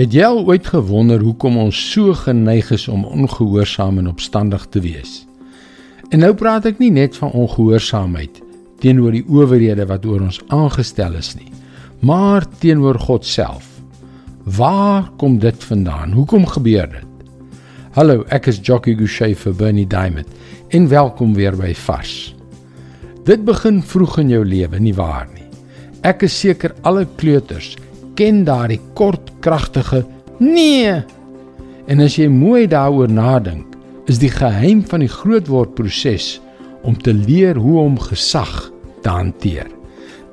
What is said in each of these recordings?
Het jy al ooit gewonder hoekom ons so geneig is om ongehoorsaam en opstandig te wees? En nou praat ek nie net van ongehoorsaamheid teenoor die owerhede wat oor ons aangestel is nie, maar teenoor God self. Waar kom dit vandaan? Hoekom gebeur dit? Hallo, ek is Jockey Gouchee vir Bernie Diamond en welkom weer by Vars. Dit begin vroeg in jou lewe, nie waar nie? Ek is seker alle kleuters ken daardie kort kragtige nee. En as jy mooi daaroor nadink, is die geheim van die grootword proses om te leer hoe om gesag te hanteer.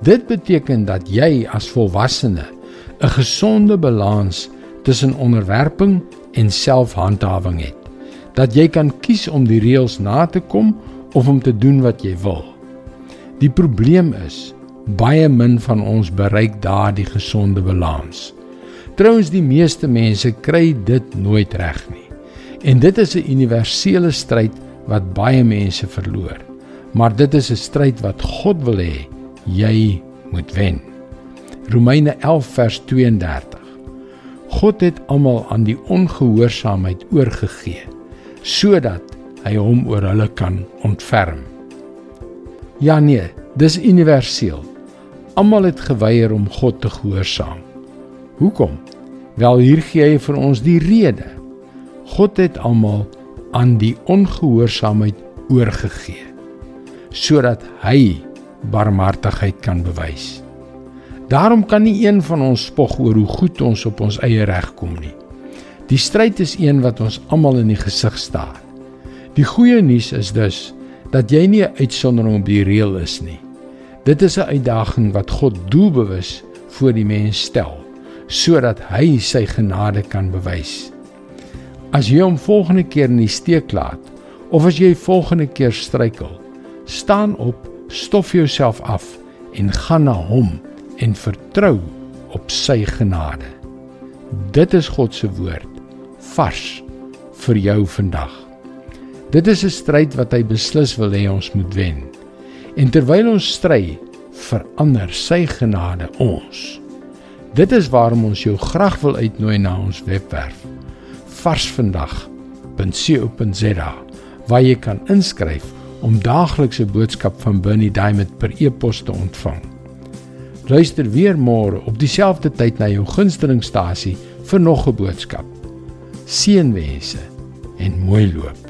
Dit beteken dat jy as volwassene 'n gesonde balans tussen onderwerping en selfhandhawing het. Dat jy kan kies om die reëls na te kom of om te doen wat jy wil. Die probleem is baie min van ons bereik daardie gesonde balans. Trouens die meeste mense kry dit nooit reg nie. En dit is 'n universele stryd wat baie mense verloor. Maar dit is 'n stryd wat God wil hê jy moet wen. Romeine 11 vers 32. God het almal aan die ongehoorsaamheid oorgegee sodat hy hom oor hulle kan ontferm. Ja nee, dis universeel. Almal het geweier om God te gehoorsaam. Hoekom? Wel hier gee hy vir ons die rede. God het almal aan die ongehoorsaamheid oorgegee sodat hy barmhartigheid kan bewys. Daarom kan nie een van ons spog oor hoe goed ons op ons eie reg kom nie. Die stryd is een wat ons almal in die gesig staar. Die goeie nuus is dus dat jy nie 'n uitsondering op die reël is nie. Dit is 'n uitdaging wat God doelbewus voor die mens stel sodat hy sy genade kan bewys. As jy hom volgende keer in die steek laat of as jy volgende keer struikel, staan op, stof jouself af en gaan na hom en vertrou op sy genade. Dit is God se woord vars vir jou vandag. Dit is 'n stryd wat hy beslis wil hê ons moet wen. En terwyl ons stry, verander sy genade ons. Dit is waarom ons jou graag wil uitnooi na ons webwerf varsvandag.co.za waar jy kan inskryf om daaglikse boodskap van Bernie Diamond per e-pos te ontvang. Luister weer môre op dieselfde tyd na jou gunstelingstasie vir nog 'n boodskap. Seënwense en mooi loop.